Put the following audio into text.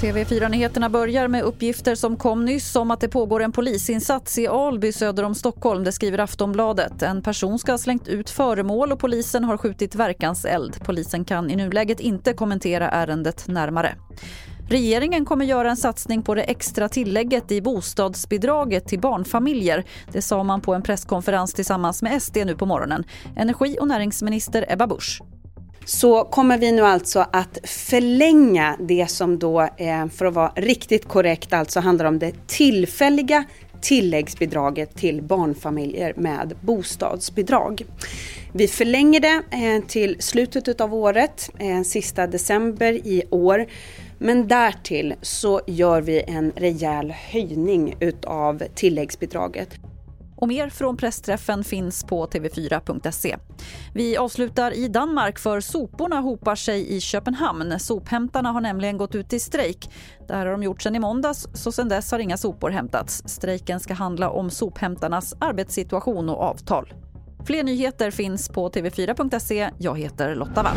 TV4-nyheterna börjar med uppgifter som kom nyss om att det pågår en polisinsats i Alby söder om Stockholm. Det skriver Aftonbladet. En person ska ha slängt ut föremål och polisen har skjutit verkanseld. Polisen kan i nuläget inte kommentera ärendet närmare. Regeringen kommer göra en satsning på det extra tillägget i bostadsbidraget till barnfamiljer. Det sa man på en presskonferens tillsammans med SD nu på morgonen. Energi och näringsminister Ebba Busch så kommer vi nu alltså att förlänga det som då, eh, för att vara riktigt korrekt, alltså handlar om det tillfälliga tilläggsbidraget till barnfamiljer med bostadsbidrag. Vi förlänger det eh, till slutet av året, eh, sista december i år. Men därtill så gör vi en rejäl höjning utav tilläggsbidraget. Och mer från pressträffen finns på tv4.se. Vi avslutar i Danmark för soporna hopar sig i Köpenhamn. Sophämtarna har nämligen gått ut i strejk. Det här har de gjort sedan i måndags, så sedan dess har inga sopor hämtats. Strejken ska handla om sophämtarnas arbetssituation och avtal. Fler nyheter finns på tv4.se. Jag heter Lotta Wall.